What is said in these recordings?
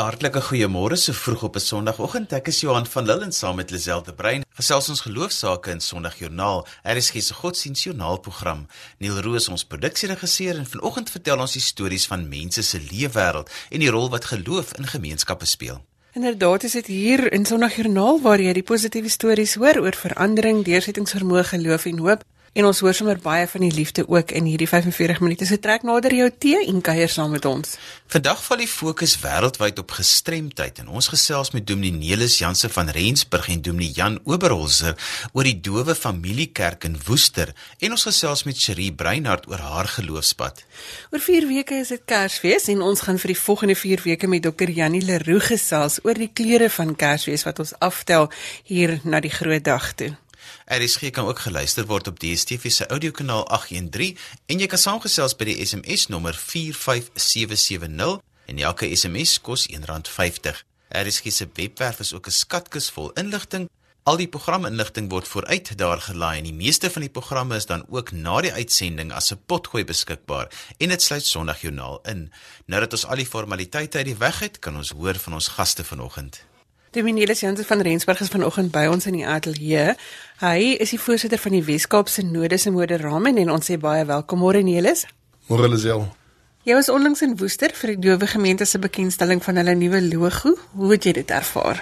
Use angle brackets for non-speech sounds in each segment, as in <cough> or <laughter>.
Hartlike goeiemôre so vroeg op 'n Sondagoggend. Ek is Johan van Lille en saam met Lisel de Bruin gesels ons geloofsaake in Sondagjoernaal. Hier is gies 'n godsdienstjoernaal program. Neil Roos ons produksieregisseur en vanoggend vertel ons die stories van mense se leefwêreld en die rol wat geloof in gemeenskappe speel. Inderdaad is dit hier in Sondagjoernaal waar jy die positiewe stories hoor oor verandering, deursettingsvermoë, geloof en hoop. En ons hoor sommer baie van die liefde ook in hierdie 45 minute. So trek nader jou tee en kuier saam met ons. Vandag val die fokus wêreldwyd op gestremdheid en ons gesels met Dominee Nelis Jansen van Rensburg en Dominee Jan Oberholzer oor die Dowe Familiekerk in Woester en ons gesels met Cherie Breinhart oor haar geloofspad. Oor 4 weke is dit Kersfees en ons gaan vir die volgende 4 weke met Dr. Janie Leroux gesels oor die kleure van Kersfees wat ons aftel hier na die groot dag toe. RSG kan ook geluister word op DStv se audiokanaal 813 en jy kan saamgesels by die SMS nommer 45770 en elke SMS kos R1.50. RSG se webwerf is ook 'n skatkis vol inligting. Al die programinligting word vooruit daar gelaai en die meeste van die programme is dan ook na die uitsending as 'n potgooi beskikbaar en dit sluit Sondagjoernaal in. Nou dat ons al die formaliteite uit die weg het, kan ons hoor van ons gaste vanoggend. Dominelis Jansen van Rensburg is vanoggend by ons in die ateljee. Hy is die voorsitter van die Weskaapse Nodes en Moderame en ons sê baie welkom môre Nelis. Môre Lisel. Jy was onlangs in Woester vir die Dowe Gemeente se bekendstelling van hulle nuwe logo. Hoe het jy dit ervaar?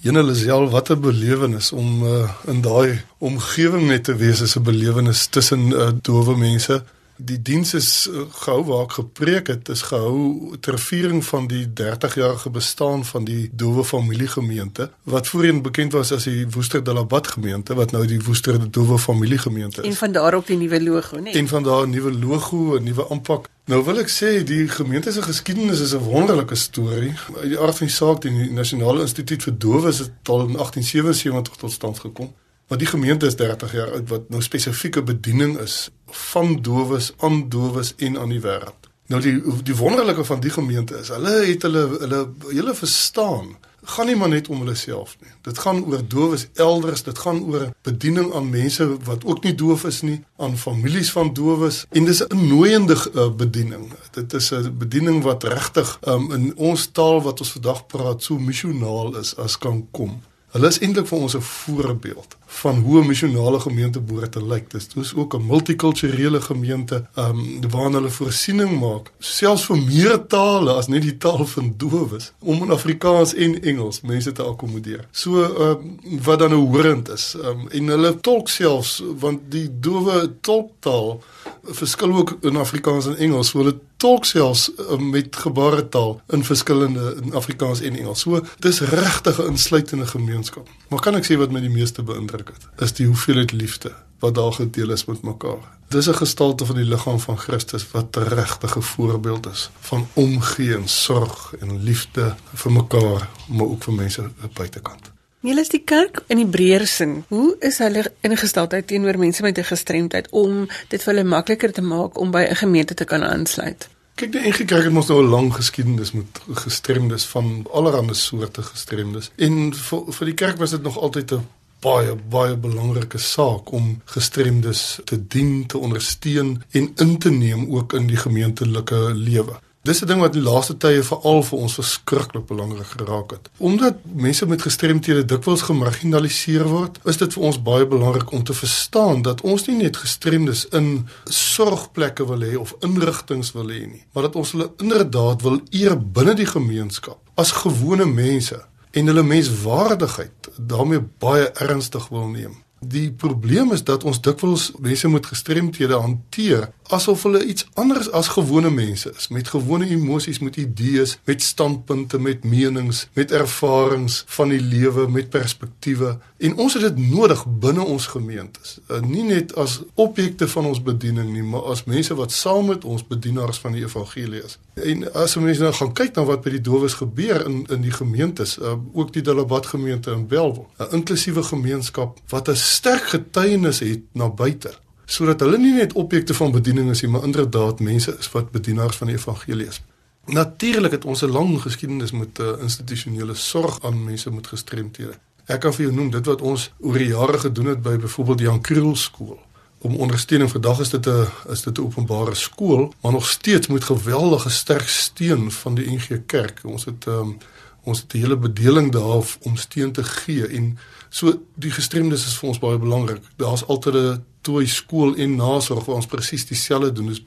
Jene Lisel, wat 'n belewenis om uh, in daai omgewing net te wees, is 'n belewenis tussen uh, dowe mense die diens is eh, gehou waar ek gepreek het is gehou ter viering van die 30-jarige bestaan van die Dowe Familiegemeente wat voorheen bekend was as die Woester de la Bat gemeente wat nou die Woester de Dowe Familiegemeente is. En van daar op die nuwe logo, né? Nee? En van daar 'n nuwe logo, 'n nuwe aanpak. Nou wil ek sê die gemeente se geskiedenis is 'n wonderlike storie. Uit die aard van die saak die Nasionale Instituut vir Dowes het al in 1877 tot stand gekom. Maar die gemeente is 30 jaar oud wat nou spesifieke bediening is van dowes aan dowes en aan die wêreld. Nou die die wonderlike van die gemeente is hulle het hulle hulle hele verstaan gaan nie maar net om hulle self nie. Dit gaan oor dowes elders, dit gaan oor bediening aan mense wat ook nie doof is nie, aan families van dowes en dis 'n nooiende uh, bediening. Dit is 'n bediening wat regtig um, in ons taal wat ons vandag praat so missionaal is as kan kom. Hulle is eintlik vir ons 'n voorbeeld van hoe 'n missionale gemeente behoort te lyk. Dit is ook 'n multikulturele gemeente, ehm um, waar hulle voorsiening maak, selfs vir meer tale as net die taal van dowes, om in Afrikaans en Engels mense te akkommodeer. So ehm um, wat dan 'n horend is. Ehm um, en hulle tolk selfs want die dowe tolktaal verskil ook in Afrikaans en Engels. So hulle tolk selfs uh, met gebaretaal in verskillende in Afrikaans en Engels. So dis regtig 'n insluitende gemeenskap. Maar kan ek sê wat my die meeste beïndruk het, is die hoeveelheid liefde wat daar gedeel is met mekaar. Dis 'n gestalte van die liggaam van Christus wat 'n regtige voorbeeld is van omgee en sorg en liefde vir mekaar, maar ook vir mense buitekant. Julle is die kerk in die breër sin. Hoe is hulle ingesteldheid teenoor mense met 'n gestremdheid om dit vir hulle makliker te maak om by 'n gemeente te kan aansluit? Kyk, die NG Kerk het mos nou 'n lang geskiedenis met gestremdes van allerlei soorte gestremdes. En vir, vir die kerk was dit nog altyd 'n baie baie belangrike saak om gestremdes te dien, te ondersteun en in te neem ook in die gemeentelike lewe. Dis 'n ding wat in die laaste tye veral vir ons verskriklik belangrik geraak het. Omdat mense met gestremthede dikwels gemarginaliseer word, is dit vir ons baie belangrik om te verstaan dat ons nie net gestremdes in sorgplekke wil hê of inrigtinge wil hê nie, maar dat ons hulle inderdaad wil eer binne die gemeenskap as gewone mense en hulle menswaardigheid daarmee baie ernstig wil neem. Die probleem is dat ons dikwels mense met gestremthede hanteer asof hulle iets anders as gewone mense is met gewone emosies, met idees, met standpunte, met menings, met ervarings van die lewe, met perspektiewe. En ons het dit nodig binne ons gemeentes. Uh, nie net as objekte van ons bediening nie, maar as mense wat saam met ons bedienaars van die evangelie is. En as mense nou gaan kyk na wat by die dowes gebeur in in die gemeentes, uh, ook die Delabat gemeente in Welwel, 'n inklusiewe gemeenskap wat 'n sterk getuienis het na buite sodat hulle nie net objekte van bediening is nie, maar inderdaad mense is wat bedienaars van die evangelie is. Natuurlik het ons 'n lang geskiedenis met uh, institusionele sorg aan mense met gestremthede. Ek kan vir jou noem dit wat ons oor die jare gedoen het by byvoorbeeld die Jan Kriel skool om ondersteuning vandag is dit 'n is dit 'n openbare skool, maar nog steeds met geweldige sterk steun van die NG Kerk. Ons het um, ons het 'n hele bedeling daar om steun te gee en so die gestremdes is vir ons baie belangrik. Daar's altyd 'n toe skool en nasorg waar ons presies dieselfde doen. Dis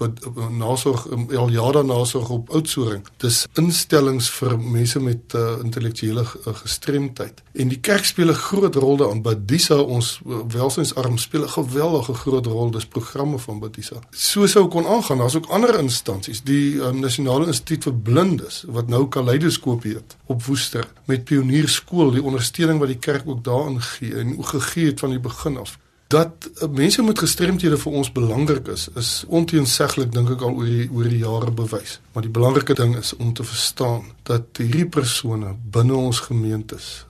nasorg al jare nasorg op oudsoring. Dis instellings vir mense met uh, intellektuele uh, gestremdheid. En die kerk speel 'n groot rol daarin. Badisa ons uh, welsynsarm speel 'n geweldige groot rol. Dis programme van Badisa. So sou kon aangaan. Daar's ook ander instansies, die um, Nasionale Instituut vir Blindes wat nou Kaleidoskoop heet op Woester met Pionierskool, die ondersteuning wat die kerk ook daarin gee en gegee het van die begin af dat uh, mense met gestremthede vir ons belangrik is is onteenseglik dink ek al oor die oor die jare bewys. Maar die belangrike ding is om te verstaan dat hierdie persone binne ons gemeentes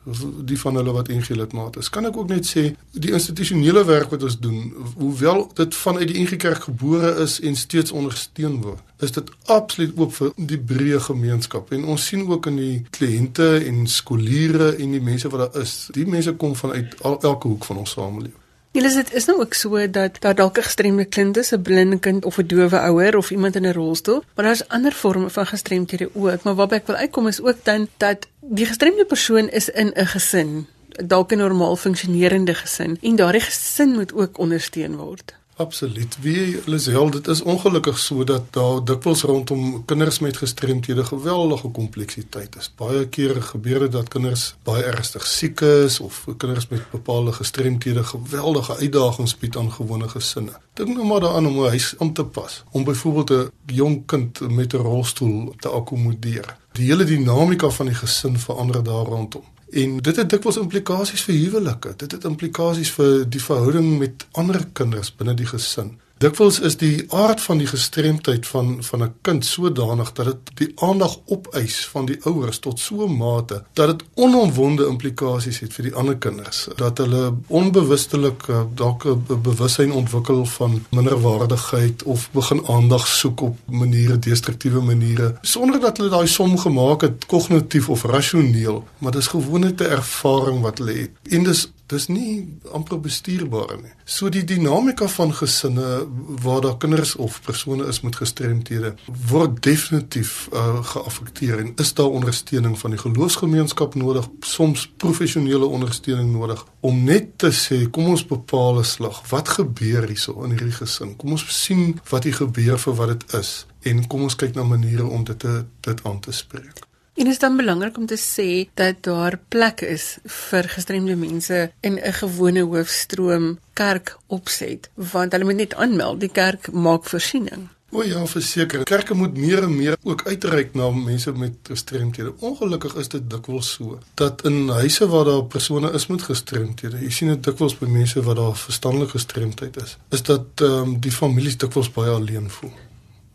die van hulle wat NG lidmaat is kan ek ook net sê die institusionele werk wat ons doen hoewel dit vanuit die NG Kerk gebore is en steeds ondersteun word is dit absoluut oop vir die breë gemeenskap. En ons sien ook in die kliënte en skooliere en die mense wat daar is die mense kom vanuit al, elke hoek van ons samelewing Julle dit is nou ook so dat daar dalk 'n gestremde kind is, 'n blinde kind of 'n dowe ouer of iemand in 'n rolstoel, maar daar's ander vorme van gestremdhede ook, maar waarby ek wil uitkom is ook dan dat die gestremde persoon is in 'n gesin, dalk 'n normaal funksionerende gesin en daardie gesin moet ook ondersteun word. Absoluut. Wie Lisel, dit is ongelukkig so dat daar dikwels rondom kinders met gestremthede geweldige kompleksiteit is. Baie kere gebeur dit dat kinders baie ernstig siek is of kinders met bepaalde gestremthede geweldige uitdagings bied aan gewone gesinne. Dink nou maar daaraan om 'n huis om te pas, om byvoorbeeld 'n jong kind met 'n rolstoel te akkommodeer. Die hele dinamika van die gesin verander daar rondom. En dit het dikwels implikasies vir huwelike. Dit het implikasies vir die verhouding met ander kinders binne die gesin. Dikwels is die aard van die gestremdheid van van 'n kind sodanig dat dit die aandag opeis van die ouers tot so 'n mate dat dit onomwonde implikasies het vir die ander kinders. Dat hulle onbewustelik eh, dalk 'n bewussyn ontwikkel van minderwaardigheid of begin aandag soek op maniere destruktiewe maniere sonder dat hulle daai som gemaak het kognitief of rasioneel maar dis gewoonlik 'n ervaring wat hulle het. En dis dis nie amper bestuurbaar nie. So die dinamika van gesinne waar daar kinders of persone is met gestremthede word definitief uh, geaffekteer en is daar ondersteuning van die geloofsgemeenskap nodig, soms professionele ondersteuning nodig om net te sê kom ons bepaal 'n slag. Wat gebeur hierso in hierdie gesin? Kom ons sien wat hier gebeur vir wat dit is en kom ons kyk na maniere om dit te dit aan te spreek. En is dan belangrik om te sê dat daar plek is vir gestremde mense in 'n gewone hoofstroom kerk opset, want hulle moet net aanmeld, die kerk maak voorsiening. O ja, verseker. Kerke moet meer en meer ook uitreik na mense met gestremthede. Ongelukkig is dit dikwels so dat in huise waar daar persone is met gestremthede, jy sien dit dikwels by mense wat daar verstandelike gestremdheid is, is dat ehm um, die families dikwels baie alleen voel.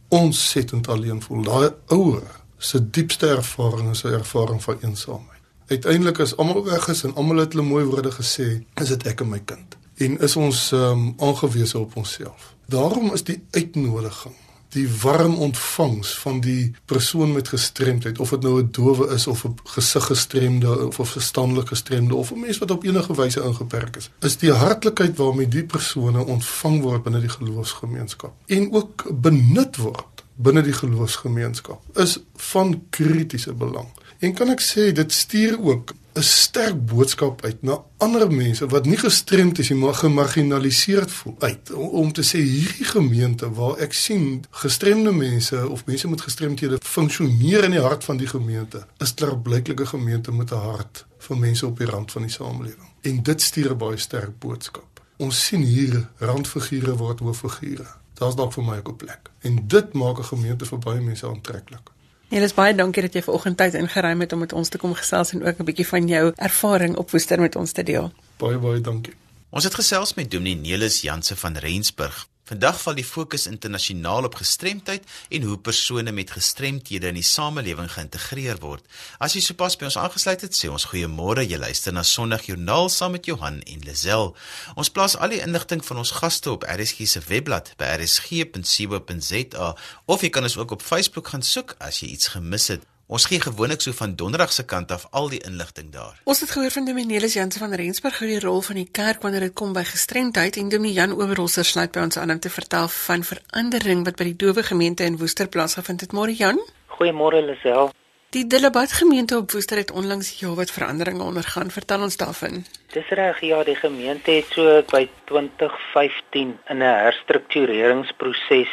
Ons sit en alleen voel. Daai ouer se diepste ervaring is 'n ervaring van eensaamheid. Uiteindelik as almal weg is en almal het hulle mooi woorde gesê, is dit ek en my kind. En is ons ehm um, aangewese op onsself. Daarom is die uitnodiging, die warm ontvangs van die persoon met gestremdheid, of dit nou 'n dowe is of 'n gesiggestremde of 'n verstandelike gestremde of 'n mens wat op enige wyse ingeperk is, is die hartlikheid waarmee die persone ontvang word binne die geloofsgemeenskap en ook benut word binne die geloofsgemeenskap is van kritiese belang. En kan ek sê dit stuur ook 'n sterk boodskap uit na ander mense wat nie gestremd is nie, maar gemarginaliseerd voel uit om, te sê hierdie gemeente waar ek sien gestremde mense of mense met gestremthede funksioneer in die hart van die gemeente, is ter blyklike gemeente met 'n hart vir mense op die rand van die samelewing. En dit stuur 'n baie sterk boodskap. Ons sien hier randfigure word hooffigure daar's dalk vir my ook 'n plek. En dit maak 'n gemeente vir baie mense aantreklik. Ja, dis baie dankie dat jy vanoggend tyd ingeruim het om met ons te kom gesels en ook 'n bietjie van jou ervaring op Woester met ons te deel. Baie baie dankie. Ons het gesels met Dominee Nelis Janse van Rensburg. Vandag val die fokus internasionaal op gestremdheid en hoe persone met gestremthede in die samelewing geïntegreer word. As jy sopas by ons aangesluit het, sê ons goeiemôre. Jy luister na Sondagjoernaal saam met Johan en Lisel. Ons plaas al die inligting van ons gaste op RSG se webblad by rsg.co.za of jy kan ons ook op Facebook gaan soek as jy iets gemis het. Ons gee gewoonlik so van donderdag se kant af al die inligting daar. Ons het gehoor van Dominelis Jansen van Rensburg oor die rol van die kerk wanneer dit kom by gestremdheid en Dominee Jan Oberholzer sluit by ons aan om te vertel van verandering wat by die dowe gemeente in Woester plaasgevind het. Môre Jan. Goeiemôre Lisel. Die Delabat gemeente op Woester het onlangs heelwat veranderinge ondergaan. Vertel ons daarvan. Dis reg, ja, die gemeente het so by 2015 in 'n herstruktureringsproses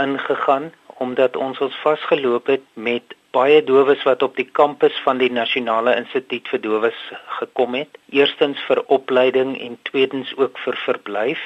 ingegaan omdat ons ons vasgeloop het met baie dowes wat op die kampus van die Nasionale Instituut vir Dowes gekom het. Eerstens vir opleiding en tweedens ook vir verblyf.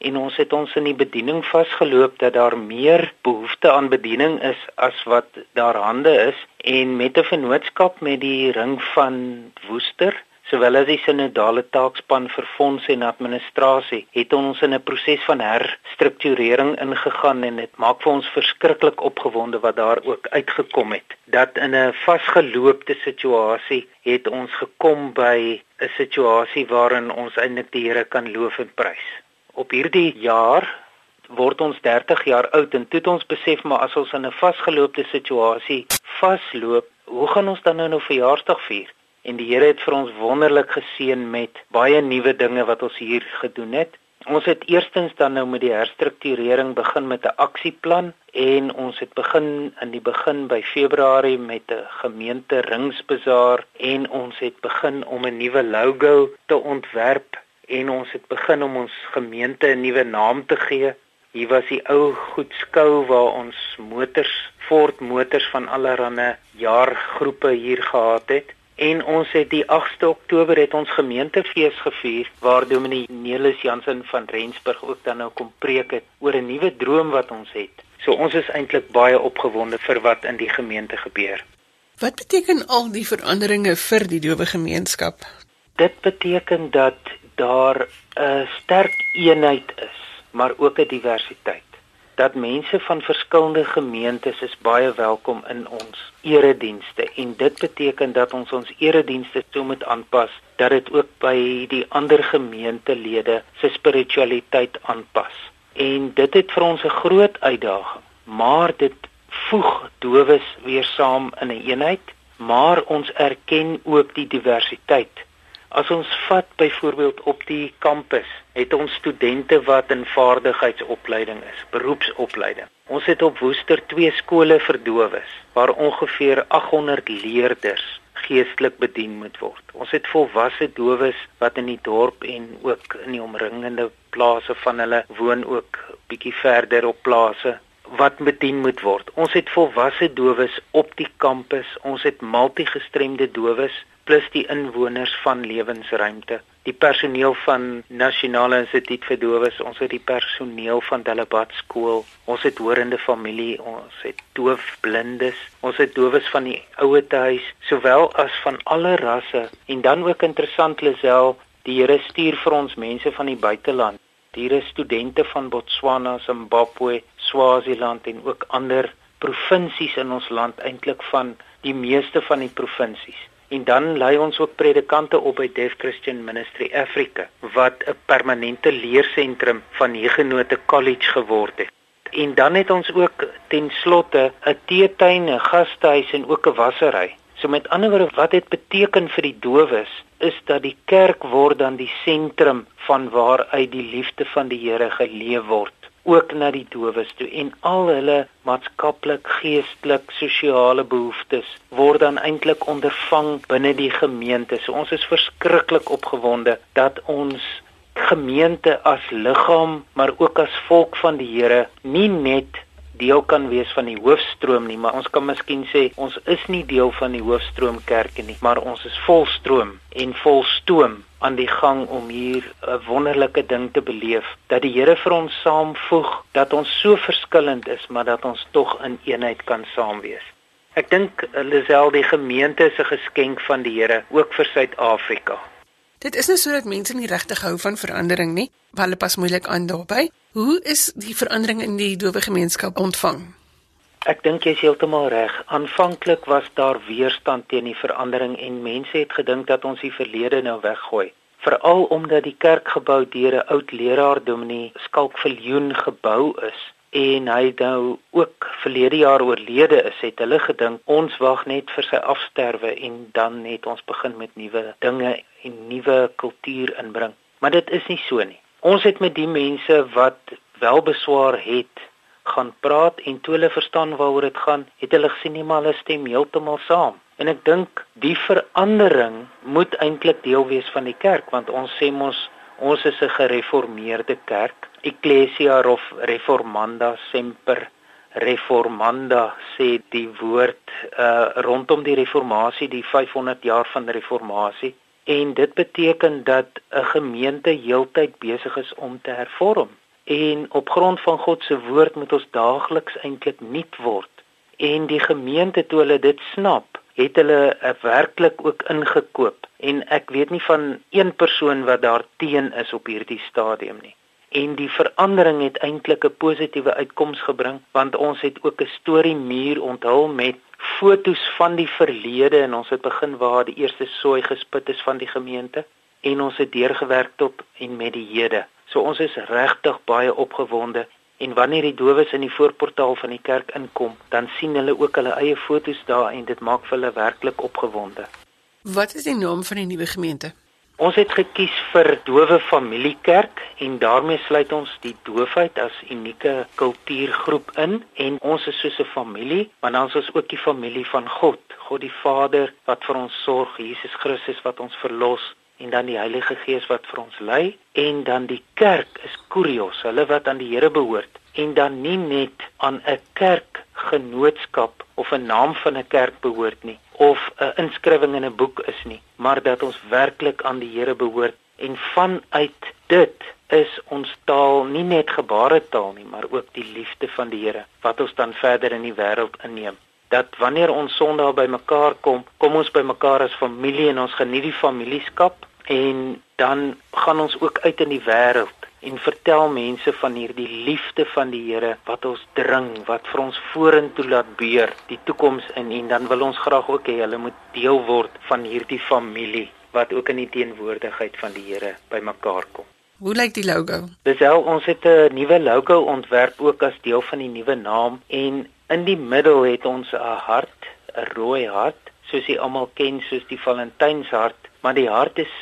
En ons het ons in die bediening vasgeloop dat daar meer behoefte aan bediening is as wat daar hande is en met 'n vennootskap met die ring van Woester sowel as die sinodale taakspan vir fondse en administrasie het ons in 'n proses van herstrukturering ingegaan en dit maak vir ons verskriklik opgewonde wat daar ook uitgekom het. Dat in 'n vasgeloopte situasie het ons gekom by 'n situasie waarin ons eintlik die Here kan loof en prys. Op hierdie jaar word ons 30 jaar oud en toe het ons besef maar as ons in 'n vasgeloopte situasie vasloop hoe gaan ons dan nou nou verjaarsdag vier en die Here het vir ons wonderlik geseën met baie nuwe dinge wat ons hier gedoen het. Ons het eerstens dan nou met die herstrukturering begin met 'n aksieplan en ons het begin in die begin by Februarie met 'n gemeente ringsbazaar en ons het begin om 'n nuwe logo te ontwerp en ons het begin om ons gemeente 'n nuwe naam te gee. Hier was die ou goedskou waar ons motors, Ford motors van allerlei jaargroepe hier gehad het en ons het die 8de Oktober het ons gemeentefees gevier waar Dominee Nelis Jansen van Rensburg ook dan nou kom preek het oor 'n nuwe droom wat ons het. So ons is eintlik baie opgewonde vir wat in die gemeente gebeur. Wat beteken al die veranderinge vir die dowe gemeenskap? Dit beteken dat daar 'n sterk eenheid is, maar ook 'n diversiteit dat mense van verskillende gemeentes is baie welkom in ons eredienste en dit beteken dat ons ons eredienste toe moet aanpas dat dit ook by die ander gemeentelede se spiritualiteit aanpas. En dit het vir ons 'n groot uitdaging, maar dit voeg dowes weer saam in 'n een eenheid, maar ons erken ook die diversiteit As ons vat byvoorbeeld op die kampus, het ons studente wat in vaardigheidsopleiding is, beroepsopleiding. Ons het op Woester twee skole vir dowes waar ongeveer 800 leerders geestelik bedien moet word. Ons het volwasse dowes wat in die dorp en ook in die omringende plase van hulle woon ook bietjie verder op plase wat bedien moet word. Ons het volwasse dowes op die kampus. Ons het multigestremde dowes plus die inwoners van lewensruimte die personeel van nasionale instituut vir dowes ons het die personeel van Delabat skool ons het hoorende familie ons het doofblindes ons het dowes van die ouete huis sowel as van alle rasse en dan ook interessant Lisel die Here stuur vir ons mense van die buiteland hier is studente van Botswana Zimbabwe Swaziland en ook ander provinsies in ons land eintlik van die meeste van die provinsies En dan lei ons ook predikante op by Deaf Christian Ministry Africa wat 'n permanente leersentrum van Huguenot College geword het. En dan het ons ook ten slotte 'n teetuin, 'n gastehuis en ook 'n wassery. So met ander woorde wat dit beteken vir die dowes is dat die kerk word dan die sentrum van waar uit die liefde van die Here geleef word ook na die dowes toe en al hulle maatskaplik, geestelik, sosiale behoeftes word dan eintlik ondervang binne die gemeente. So ons is verskriklik opgewonde dat ons gemeente as liggaam, maar ook as volk van die Here nie net deel kan wees van die hoofstroom nie, maar ons kan miskien sê ons is nie deel van die hoofstroom kerke nie, maar ons is volstroom en volstoom aan die gang om hier 'n wonderlike ding te beleef dat die Here vir ons saamvoeg dat ons so verskillend is maar dat ons tog in eenheid kan saam wees. Ek dink Lisel die gemeente is 'n geskenk van die Here ook vir Suid-Afrika. Dit is nie sodat mense nie regtig hou van verandering nie, want hulle pas moeilik aan daarbey. Hoe is die verandering in die dowe gemeenskap ontvang? Ek dink jy is heeltemal reg. Aanvanklik was daar weerstand teen die verandering en mense het gedink dat ons die verlede nou weggooi. Veral omdat die kerkgebou deur 'n oud leraar Dominee Skalk Viljoen gebou is en hy nou ook verlede jaar oorlede is, het hulle gedink ons wag net vir sy afsterwe en dan net ons begin met nuwe dinge en nuwe kultuur inbring. Maar dit is nie so nie. Ons het met die mense wat wel beswaar het gaan praat en toe hulle verstaan waaroor dit gaan, het hulle gesien nie maar hulle stem heeltemal saam. En ek dink die verandering moet eintlik deel wees van die kerk want ons sê mos ons is 'n gereformeerde kerk. Ecclesia of Reformanda semper reformanda sê die woord uh rondom die reformatie, die 500 jaar van die reformatie en dit beteken dat 'n gemeente heeltyd besig is om te hervorm en op grond van God se woord moet ons daagliks eintlik nuut word. En die gemeente toe hulle dit snap het hulle werklik ook ingekoop. En ek weet nie van een persoon wat daar teen is op hierdie stadium nie. En die verandering het eintlik 'n positiewe uitkoms gebring want ons het ook 'n storie muur onthul met fotos van die verlede en ons het begin waar die eerste sooi gespit is van die gemeente. En ons het deurgewerk tot en met die hede. So ons is regtig baie opgewonde en wanneer die dowes in die voorportaal van die kerk inkom, dan sien hulle ook hulle eie fotos daar en dit maak vir hulle werklik opgewonde. Wat is die naam van die nuwe gemeente? Ons het gekies vir Dowe Familiekerk en daarmee sluit ons die doofheid as unieke kultuurgroep in en ons is soos 'n familie, want dan is ons ook die familie van God, God die Vader wat vir ons sorg, Jesus Christus wat ons verlos en dan die Heilige Gees wat vir ons lei en dan die kerk is kurios, hulle wat aan die Here behoort en dan nie net aan 'n kerkgenootskap of 'n naam van 'n kerk behoort nie of 'n inskrywing in 'n boek is nie, maar dat ons werklik aan die Here behoort en vanuit dit is ons taal nie net gebaretaal nie, maar ook die liefde van die Here wat ons dan verder in die wêreld inneem. Dat wanneer ons Sondag bymekaar kom, kom ons bymekaar as familie en ons geniet die familieskap en dan gaan ons ook uit in die wêreld en vertel mense van hierdie liefde van die Here wat ons dring, wat vir ons vorentoe laat beer, die toekoms in en dan wil ons graag ook hê hulle moet deel word van hierdie familie wat ook in die teenwoordigheid van die Here bymekaar kom. Hoe lyk die logo? Dis al ons het 'n nuwe logo ontwerp ook as deel van die nuwe naam en in die middel het ons 'n hart, 'n rooi hart, soos jy almal ken soos die Valentynshart, maar die hart is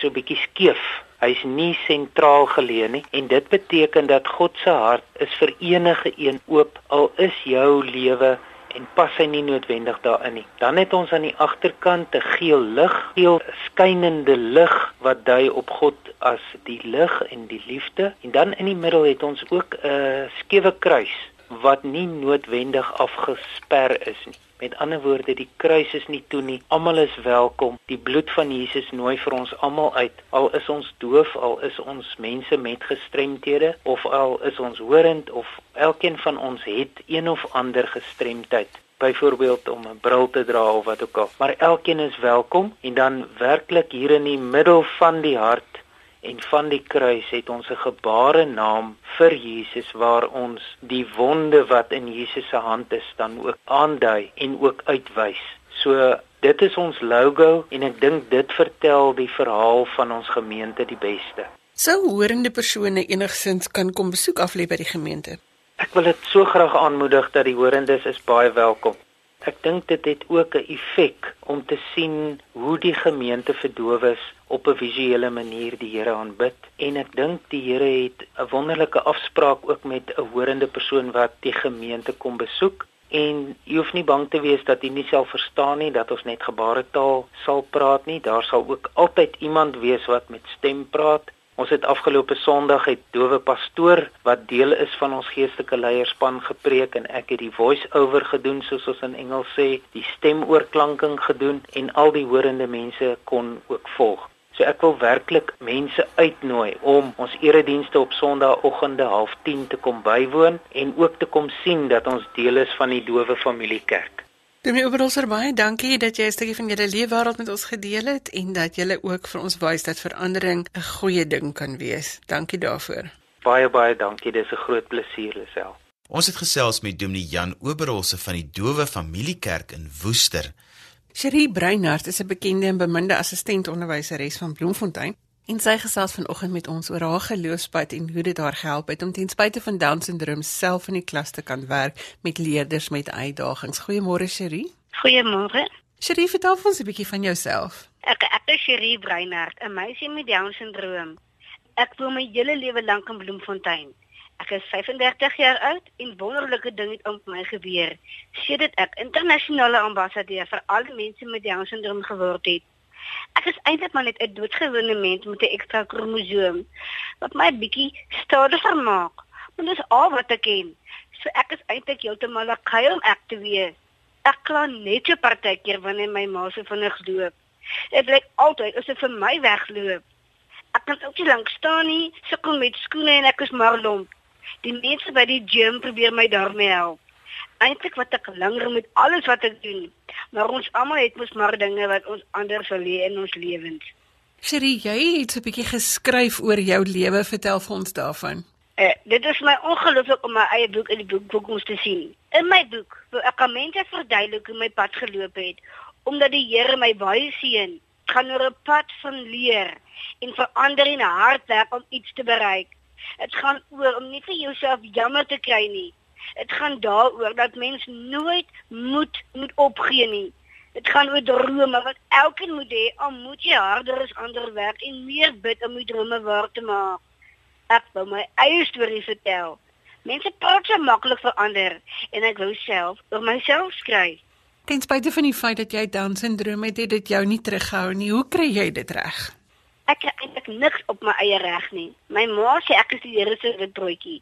so bietjie skeef Hy's nie sentraal geleë nie en dit beteken dat God se hart is vir enige een oop al is jou lewe en pas hy nie noodwendig daarin nie. Dan het ons aan die agterkant 'n geel lig, geel skynende lig wat dui op God as die lig en die liefde en dan in die middel het ons ook 'n skewe kruis wat nie noodwendig afgesper is nie. Met ander woorde, die kruis is nie toe nie. Almal is welkom. Die bloed van Jesus nooi vir ons almal uit. Al is ons doof, al is ons mense met gestremthede of al is ons horend of elkeen van ons het een of ander gestremdheid byvoorbeeld om 'n bril te dra of wat ook al. Maar elkeen is welkom en dan werklik hier in die middel van die hart en van die kruis het ons 'n gebare naam vir Jesus waar ons die wonde wat in Jesus se hand is dan ook aandui en ook uitwys. So dit is ons logo en ek dink dit vertel die verhaal van ons gemeente die beste. Sou hoorende persone enigsins kan kom besoek aflê by die gemeente. Ek wil dit so graag aanmoedig dat die hoorendes is baie welkom. Ek dink dit het ook 'n effek om te sien hoe die gemeente verdowes op 'n visuele manier die Here aanbid. En ek dink die Here het 'n wonderlike afspraak ook met 'n horende persoon wat die gemeente kom besoek. En jy hoef nie bang te wees dat jy nie self verstaan nie dat ons net gebaretaal sal praat nie. Daar sal ook altyd iemand wees wat met stem praat Ons het afgelope Sondag het dowe pastoor wat deel is van ons geestelike leierspan gepreek en ek het die voice-over gedoen soos ons in Engels sê, die stemoorklanking gedoen en al die horende mense kon ook volg. So ek wil werklik mense uitnooi om ons eredienste op Sondagoggende 09:30 te kom bywoon en ook te kom sien dat ons deel is van die dowe familiekerk. Dominee Oberholzer, baie dankie dat jy 'n stukkie van julle leefwêreld met ons gedeel het en dat jy ook vir ons wys dat verandering 'n goeie ding kan wees. Dankie daarvoor. Baie baie dankie. Dis 'n groot plesier lesel. Ons het gesels met Dominee Jan Oberholzer van die Dowe Familiekerk in Woester. Cherie Breinhart is 'n bekende en beminde assistent onderwyseres van Bloemfontein. En sy gesels vanoggend met ons oor haar geloofspad en hoe dit haar gehelp het om ten spyte van Down-sindroom self in die klas te kan werk met leerders met uitdagings. Goeiemôre Cherie. Goeiemôre. Cherie, vertel ons 'n bietjie van jouself. Ek ek is Cherie Breinhart, 'n meisie met Down-sindroom. Ek woon my hele lewe lank in Bloemfontein. Ek is 35 jaar oud en wonderlike dinge het om my gebeur. Sedert ek internasionale ambassadeur vir al die mense met Down-sindroom geword het. Ek is eintlik maar net 'n doodgewone mens met 'n ekstra kromosoom wat my bietjie stadiger maak. Maar dis al wat ek ken. So ek is eintlik heeltemal 'n kuil ek te wees. Ek kla net 'n partykeer wanneer my ma so vinnig loop. Dit lyk altyd asof vir my wegloop. Ek kan ook nie lank staan nie, sukkel met skoene en ek is maar lomp. Die mense by die gym probeer my daarmee help. Eintlik wat ek langer met alles wat ek doen. Maar ons almal het mos maar dinge wat ons anders wil hê in ons lewens. Cherie, jy het so 'n bietjie geskryf oor jou lewe, vertel vir ons daarvan. Eh, dit is my ongelooflik om my eie boek in die boek ons te sien. In my boek wil ek aan mense verduidelik hoe my pad geloop het, omdat die Here my baie seën. Gaan oor 'n pad van leer en verander en hard werk om iets te bereik. Dit gaan oor om nie vir jouself jammer te kry nie. Dit gaan daaroor dat mens nooit moet moet opgee nie. Dit gaan oor drome wat elkeen moet hê, al moet jy harder as ander werk en meer bid om jou drome waar te maak. Ek wil my eie storie vertel. Mense praat so maklik vir ander en ek wou self oor myself skryf. Ten spyte van die feit dat jy Down-sindroom het, het dit jou nie teruggehou nie. Hoe kry jy dit reg? Ek kry eintlik niks op my eie reg nie. My ma sê ek is die Here se witbroodjie.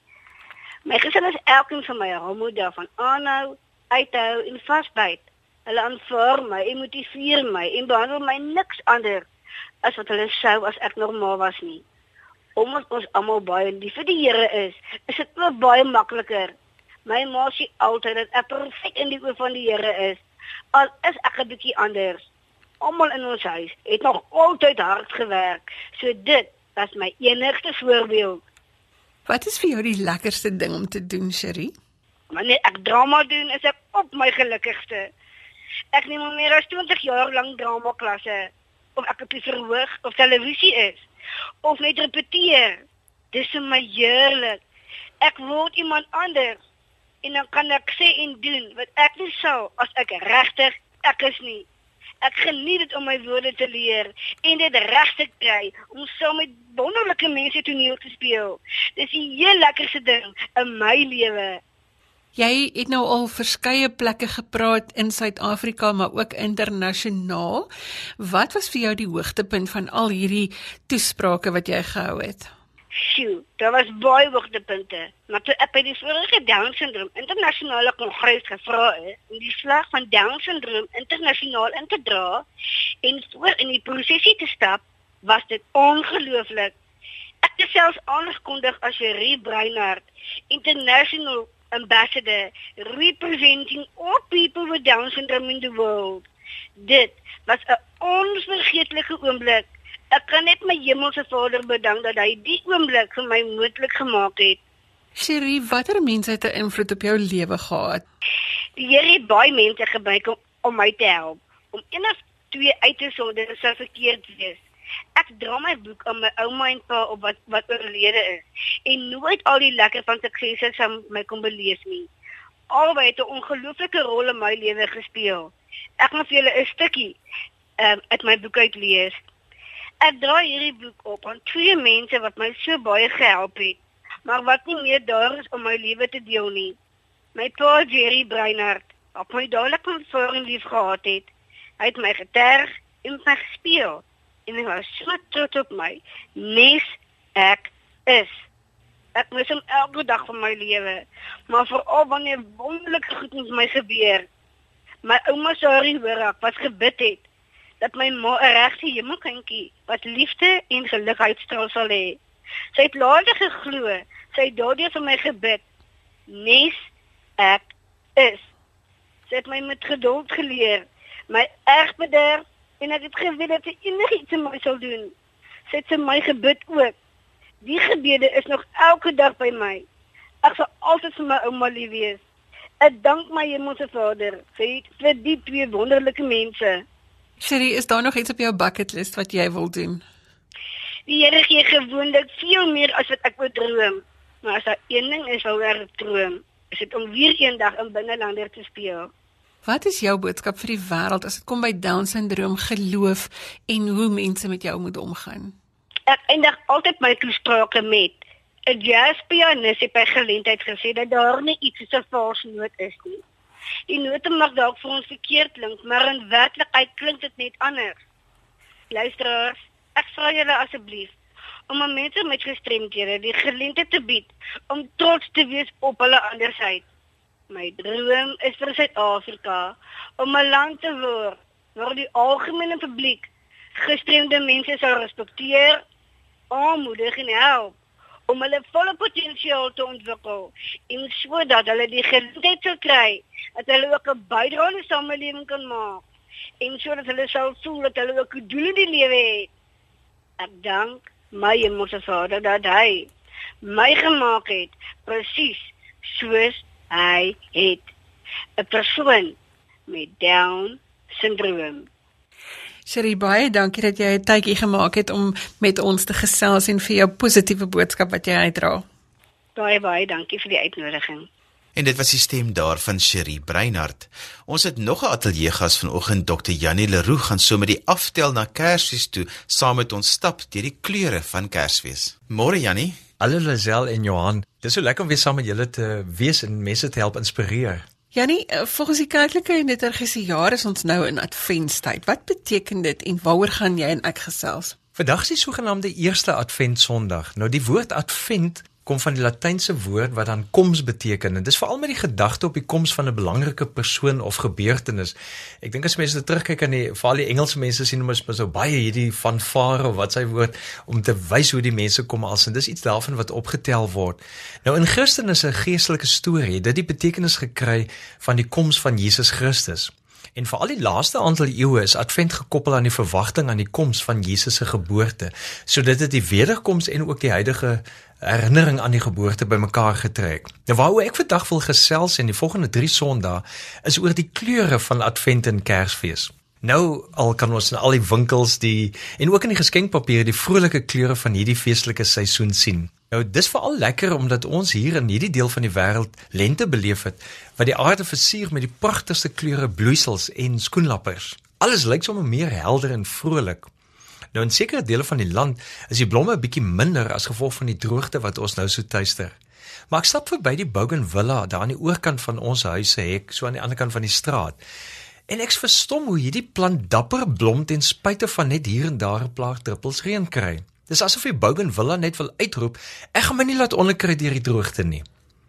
My gesin is elkeen van my rolmodel van aanhou, uithou en vasbyt. Hulle aanvaar my, motiveer my en behandel my niks anders as wat hulle sou as ek normaal was nie. Omdat ons almal baie lief vir die Here is, is dit ook baie makliker. My ma sê altyd dat ek perfek in die oë van die Here is. Al is ek 'n bietjie anders. Almal in ons huis het nog altyd hard gewerk. So dit was my enigste voorbeeld. Wat is vir jou die lekkerste ding om te doen, Cherie? Wanneer ek drama doen, is ek op my gelukkigste. Ek neem al meer as 20 jaar lank drama klasse of ek op die verhoog of televisie is of net repeteer. Dis vir my heerlik. Ek word iemand anders en dan kan ek sê en doen wat ek nie sou as ek regtig ek is nie. Ek geniet dit om my woorde te leer en dit reg te kry om saam met wonderlike mense toneel te speel. Dis die heel lekkerste ding in my lewe. Jy het nou al verskeie plekke gepraat in Suid-Afrika maar ook internasionaal. Wat was vir jou die hoogtepunt van al hierdie toesprake wat jy gehou het? Sjoe, daar was baie hoogtepunte. Maar toe ek by die vorige Down syndroom internasionale kongres gevra is om die slag van Down syndroom internasionaal in te dra en voor in die prosesie te stap, was dit ongelooflik. Ek het selfs aangekondig as Cherie Breinhart, international ambassador representing all people with Down syndrome in the world. Dit was 'n onvergeetlike oomblik Ek kan net my hemelse Vader bedank dat hy die oomblik vir my moontlik gemaak het. Cherie, watter mense het 'n invloed op jou lewe gehad? Die Here het baie mense gebruik om, om my te help. Om een of twee uit te sonder sou verkeerd wees. Ek dra my boek aan my ouma en pa op wat wat oorlede is en nooit al die lekker van suksese sou my kon beleef nie. Albei het 'n ongelooflike rol in my lewe gespeel. Ek gaan vir julle 'n stukkie um, uit my boek uitlees. Ek dra hierdie boek op aan twee mense wat my so baie gehelp het, maar wat nie meer daar is om my lewe te deel nie. My pa Jerry Breinhart, op my dadelik van voor en lief gehad het. Hy het my geterg en my gespeel en hy was so trots op my. Nes ek is. Ek mis hom elke dag van my lewe, maar veral wanneer wonderlike goed met my gebeur. My ouma Sari hoor ek was gebid het dat my ma 'n regte hemelkindjie wat liefde en geluk uitstraal sal hê. Sy het later geglo, sy het daardie vir my gebid. Nes ek is. Sy het my met geduld geleer, my erg bederf en ek het geweet dat sy enigiets vir my sal doen. Sy het vir my gebid ook. Die gebede is nog elke dag by my. Ek sal altyd vir my ouma lief wees. Ek dank my Hemelse Vader vir die twee wonderlike mense. Sherry, is daar nog iets op jou bucket list wat jy wil doen? Die Here gee gewoonlik veel meer as wat ek wou droom. Maar as daar een ding is waaroor ek droom, is dit om weer eendag in binnelander te speel. Wat is jou boodskap vir die wêreld as dit kom by Down syndroom, geloof en hoe mense met jou moet omgaan? Ek eindig altyd my toesprake met 'n jazzpianis het by geleentheid gesê dat daar nie iets soos 'n vals noot is nie. Die note mag dalk vir ons verkeerd klink, maar in werklikheid klink dit net anders. Luisteraars, ek vra julle asseblief om aan mense met gestremdhede die geleentheid te bied om trots te wees op hulle andersheid. My droom is vir Suid-Afrika om 'n land te word waar die algemene publiek gestremde mense sal respekteer, aanmoedig en help om hulle volle potensiaal te ontwikkel en sodat hulle die geleentheid sal kry dat hulle ook 'n bydrae aan die samelewing kan maak en sodat hulle sal voel dat hulle ook 'n doel in die lewe het. Ek dank my hemelse Vader dat hy my gemaak het presies soos hy het 'n persoon met down syndroom. Sherry baie dankie dat jy 'n tydjie gemaak het om met ons te gesels en vir jou positiewe boodskap wat jy uitdra. Baie baie dankie vir die uitnodiging. En dit was die stem daarvan Cherie Breinhart. Ons het nog 'n ateljee gas vanoggend Dr. Janie Leroux gaan so met die aftel na Kersfees toe saam met ons stap deur die kleure van Kersfees. Môre Janie. Hallo Lazel en Johan. Dit is so lekker om weer saam met julle te wees en mense te help inspireer. Janie, eh, volgens die kerklike en liturgiese jaar is ons nou in Adventstyd. Wat beteken dit en waaroor gaan jy en ek gesels? Vandag is die sogenaamde eerste Advent Sondag. Nou die woord Advent kom van die latynse woord wat dan koms beteken en dis veral met die gedagte op die koms van 'n belangrike persoon of gebeurtenis. Ek dink as mense terugkyk aan die veral die Engelse mense sien mos so baie hierdie fanfare of wat sy woord om te wys hoe die mense kom als en dis iets daarvan wat opgetel word. Nou in Christendom is 'n geestelike storie dit die betekenis gekry van die koms van Jesus Christus. En vir al die laaste aantal eeue is Advent gekoppel aan die verwagting aan die koms van Jesus se geboorte, sodat dit die wederkoms en ook die huidige herinnering aan die geboorte bymekaar getrek. Nou waaroor ek vandag wil gesels in die volgende 3 Sondae is oor die kleure van Advent en Kersfees. Nou al kan ons in al die winkels die en ook in die geskenkpapiere die vrolike kleure van hierdie feestelike seisoen sien. Nou dis veral lekker omdat ons hier in hierdie deel van die wêreld lente beleef het wat die aarde versier met die pragtigste kleure bloeisels en skoenlappers. Alles lyk sommer meer helder en vrolik. Nou in sekere dele van die land is die blomme 'n bietjie minder as gevolg van die droogte wat ons nou so tuister. Maar ek stap verby die Bougainvillea daar aan die oorkant van ons huise hek, so aan die ander kant van die straat. En ek verstom hoe hierdie plant dapper blom ten spyte van net hier en daar 'n plaag druppels reën kry. Dis asof die Bougainvillea net wil uitroep: "Ek gaan my nie laat onderkry deur die droogte nie."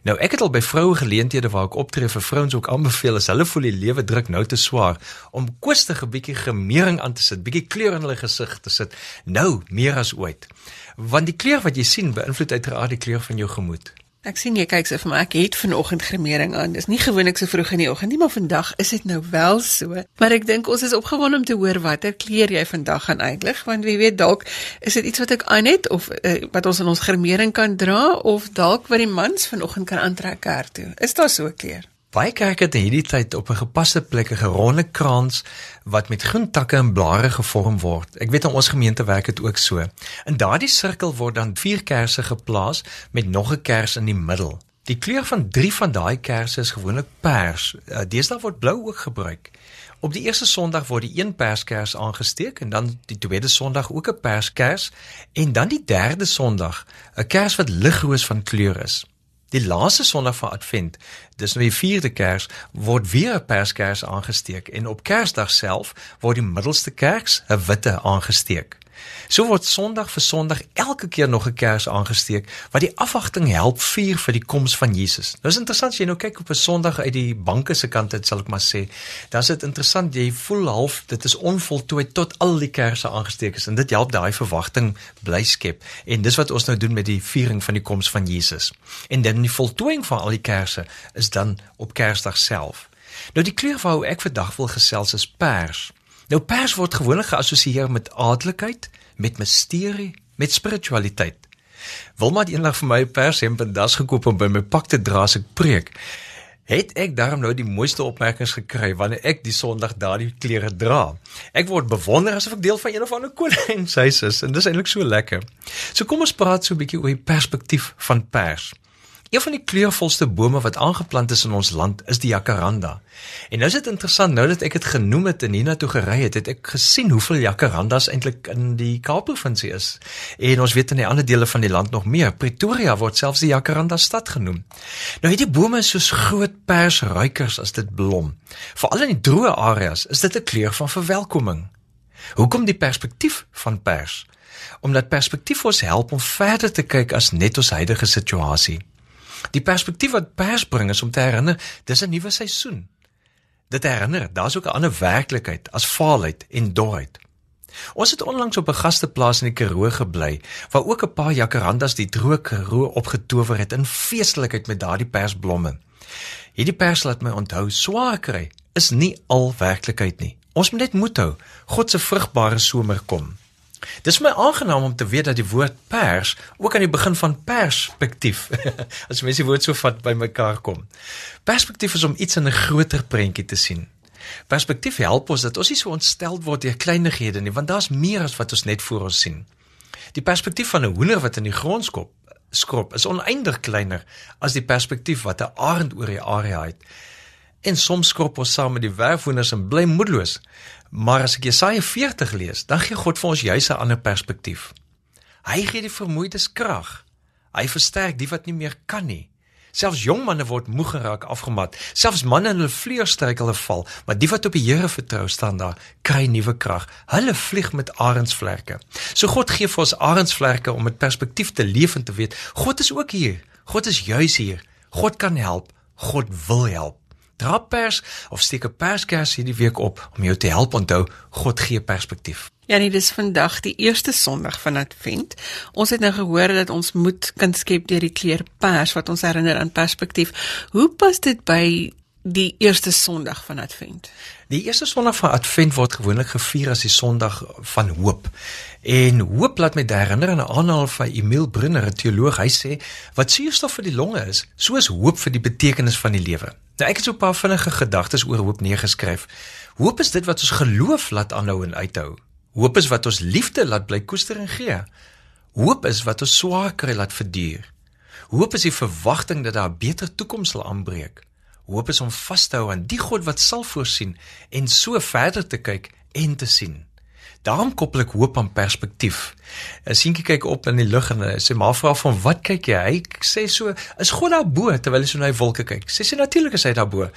Nou ek het al by vroue geleenthede waar ek optree vir vrouens ook aanbeveel as hulle voel die lewe druk nou te swaar om kwistig 'n bietjie gemering aan te sit, bietjie kleur in hulle gesig te sit. Nou meer as ooit. Want die kleur wat jy sien beïnvloed uiteraard die kleur van jou gemoed. Ek sien jy kyk so vir my. Ek het vanoggend gremering aan. Dis nie gewoonlik so vroeg in die oggend nie, maar vandag is dit nou wel so. Maar ek dink ons is opgewonde om te hoor watter kleur jy vandag gaan uitlig, want wie weet dalk is dit iets wat ek aan het of uh, wat ons in ons gremering kan dra of dalk wat die mans vanoggend kan aantrek kerk toe. Is daar so 'n kleur? Baie kerke het in hierdie tyd op 'n gepaste plek 'n geronde krans wat met groen takke en blare gevorm word. Ek weet in ons gemeente werk dit ook so. In daardie sirkel word dan vier kersse geplaas met nog 'n kers in die middel. Die kleur van 3 van daai kersse is gewoonlik pers. Eh, deesdae word blou ook gebruik. Op die eerste Sondag word die een perskers aangesteek en dan die tweede Sondag ook 'n perskers en dan die derde Sondag 'n kers wat ligroos van kleur is. Die laaste Sondag van Advent, dis nou die 4de Kers, word weer 'n Perskers aangesteek en op Kersdag self word die middelste kers, 'n witte, aangesteek. So word Sondag vir Sondag elke keer nog 'n kers aangesteek wat die afwagting help vier vir die koms van Jesus. Nou is interessant as jy nou kyk op 'n Sondag uit die banke se kant uit sal ek maar sê, dan is dit interessant jy voel half dit is onvoltooi tot al die kersse aangesteek is en dit help daai verwagting bly skep. En dis wat ons nou doen met die viering van die koms van Jesus. En dan die voltooiing van al die kersse is dan op Kersdag self. Nou die kleur waarop ek vandag wil gesels is pers. Nou pers word gewoonlik geassosieer met adelikheid, met misterie, met spiritualiteit. Wilma het eendag vir my 'n pershemp en das gekoop om by my pak te dra as ek preek. het ek daarom nou die mooiste opmerkings gekry wanneer ek die Sondag daardie klere dra. Ek word bewonder asof ek deel van een of ander koningshuis is en dis eintlik so lekker. So kom ons praat so 'n bietjie oor die perspektief van pers. Een van die kleurvolste bome wat aangeplant is in ons land is die jacaranda. En nou is dit interessant nou dat ek dit genoem het en hiernatoe gery het, het ek gesien hoeveel jacarandas eintlik in die Kaapprovinsie is. En ons weet in die ander dele van die land nog meer. Pretoria word selfs die jacaranda stad genoem. Nou hierdie bome is soos groot persruikers as dit blom. Veral in die droë areas is dit 'n kleur van verwelkoming. Hoekom die perspektief van pers? Omdat perspektief ons help om verder te kyk as net ons huidige situasie. Die perspektief wat pers bring is om te herinner, dis 'n nuwe seisoen. Dit herinner, daar's ook 'n ander werklikheid as vaalheid en dooheid. Ons het onlangs op 'n gasteplaas in die Karoo gebly waar ook 'n paar jacarandas die droë Karoo opgetower het in feestelikheid met daardie persblomme. Hierdie pers laat my onthou swaar kry is nie al werklikheid nie. Ons moet net moed hou. God se vrugbare somer kom. Dis my aangenaam om te weet dat die woord pers ook aan die begin van perspektief <laughs> as mens die woord so vat by mekaar kom. Perspektief is om iets in 'n groter prentjie te sien. Perspektief help ons dat ons nie so ontstel word deur kleinighede nie, want daar's meer as wat ons net voor ons sien. Die perspektief van 'n hoender wat in die grond skop, skop is oneindig kleiner as die perspektief wat 'n arend oor die area het. En soms skop ons saam met die werfhoenders en bly moedeloos Maar as ek Jesaja 40 lees, dan gee God vir ons juis 'n ander perspektief. Hy gee die vermoeides krag. Hy versterk die wat nie meer kan nie. Selfs jong manne word moeg geraak, afgemat. Selfs manne in hulle vleuerstryk hulle val, maar die wat op die Here vertrou staan daar, kry nuwe krag. Hulle vlieg met arensvlerke. So God gee vir ons arensvlerke om met perspektief te leef en te weet, God is ook hier. God is juis hier. God kan help. God wil help. Dra pers of steek 'n perskers hierdie week op om jou te help onthou God gee perspektief. Ja, nee, dis vandag die eerste Sondag van Advent. Ons het nou gehoor dat ons moet kan skep deur die kleur pers wat ons herinner aan perspektief. Hoe pas dit by die eerste Sondag van Advent? Die eerste Sondag van Advent word gewoonlik gevier as die Sondag van hoop. En hoop laat my herinner aan 'n aanhaal van Emil Brunner, 'n teoloog. Hy sê wat suurstof vir die longe is, so is hoop vir die betekenis van die lewe. Nou ek het so 'n paar vinnige gedagtes oor hoop neergeskryf. Hoop is dit wat ons geloof laat aanhou en uithou. Hoop is wat ons liefde laat bly koester en gee. Hoop is wat ons swaar kry laat verduur. Hoop is die verwagting dat daar 'n beter toekoms sal aanbreek. Hoop is om vas te hou aan die God wat sal voorsien en so verder te kyk en te sien. Daarom koppel ek hoop aan perspektief. 'n Seentjie kyk op in die lug en sê maar vra van wat kyk jy? Hy sê so, is God daar bo terwyl hy so na die wolke kyk? Sê sy natuurlik is hy daar bo.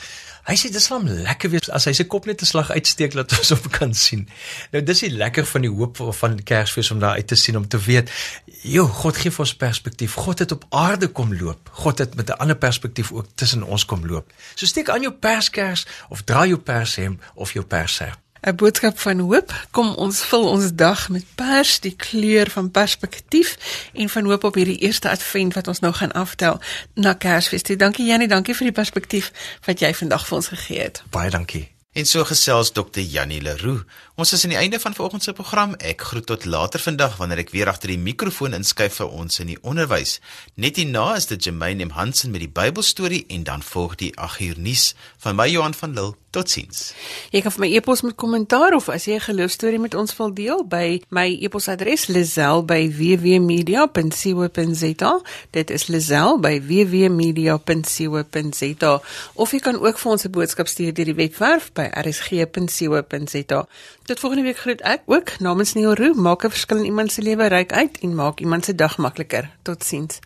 Hy sê dis hom lekker wees as hy sy kop net 'n slag uitsteek dat ons op kan sien. Nou dis die lekker van die hoop van Kersfees om daar uit te sien om te weet, jo, God gee vir ons perspektief. God het op aarde kom loop. God het met 'n ander perspektief ook tussen ons kom loop. So steek aan jou perskers of dra jou pershem of jou pershemp. 'n boodskap van hoop. Kom ons vul ons dag met pers, die kleur van perspektief en van hoop op hierdie eerste advent wat ons nou gaan aftel na Kersfees. Dankie Jannie, dankie vir die perspektief wat jy vandag vir ons gegee het. Baie dankie. En so gesels Dr. Jannie Leroux. Ons is aan die einde van vanoggend se program. Ek groet tot later vandag wanneer ek weer agter die mikrofoon inskuif vir ons in die onderwys. Net hierna is dit Jermaine M Hansen met die Bybelstorie en dan volg die 8 uur nuus van my Johan van Lille. Totsiens. Jy kan vir my e-pos met kommentaar of as jy 'n geloostorie met ons wil deel by my e-posadres lazel@wwmedia.co.za. Dit is lazel@wwmedia.co.za of jy kan ook vir ons 'n boodskap stuur deur die webwerf by rsg.co.za. Tot volgende week groet ek ook namens Neil Roo. Maak 'n verskil in iemand se lewe ryk uit en maak iemand se dag makliker. Totsiens.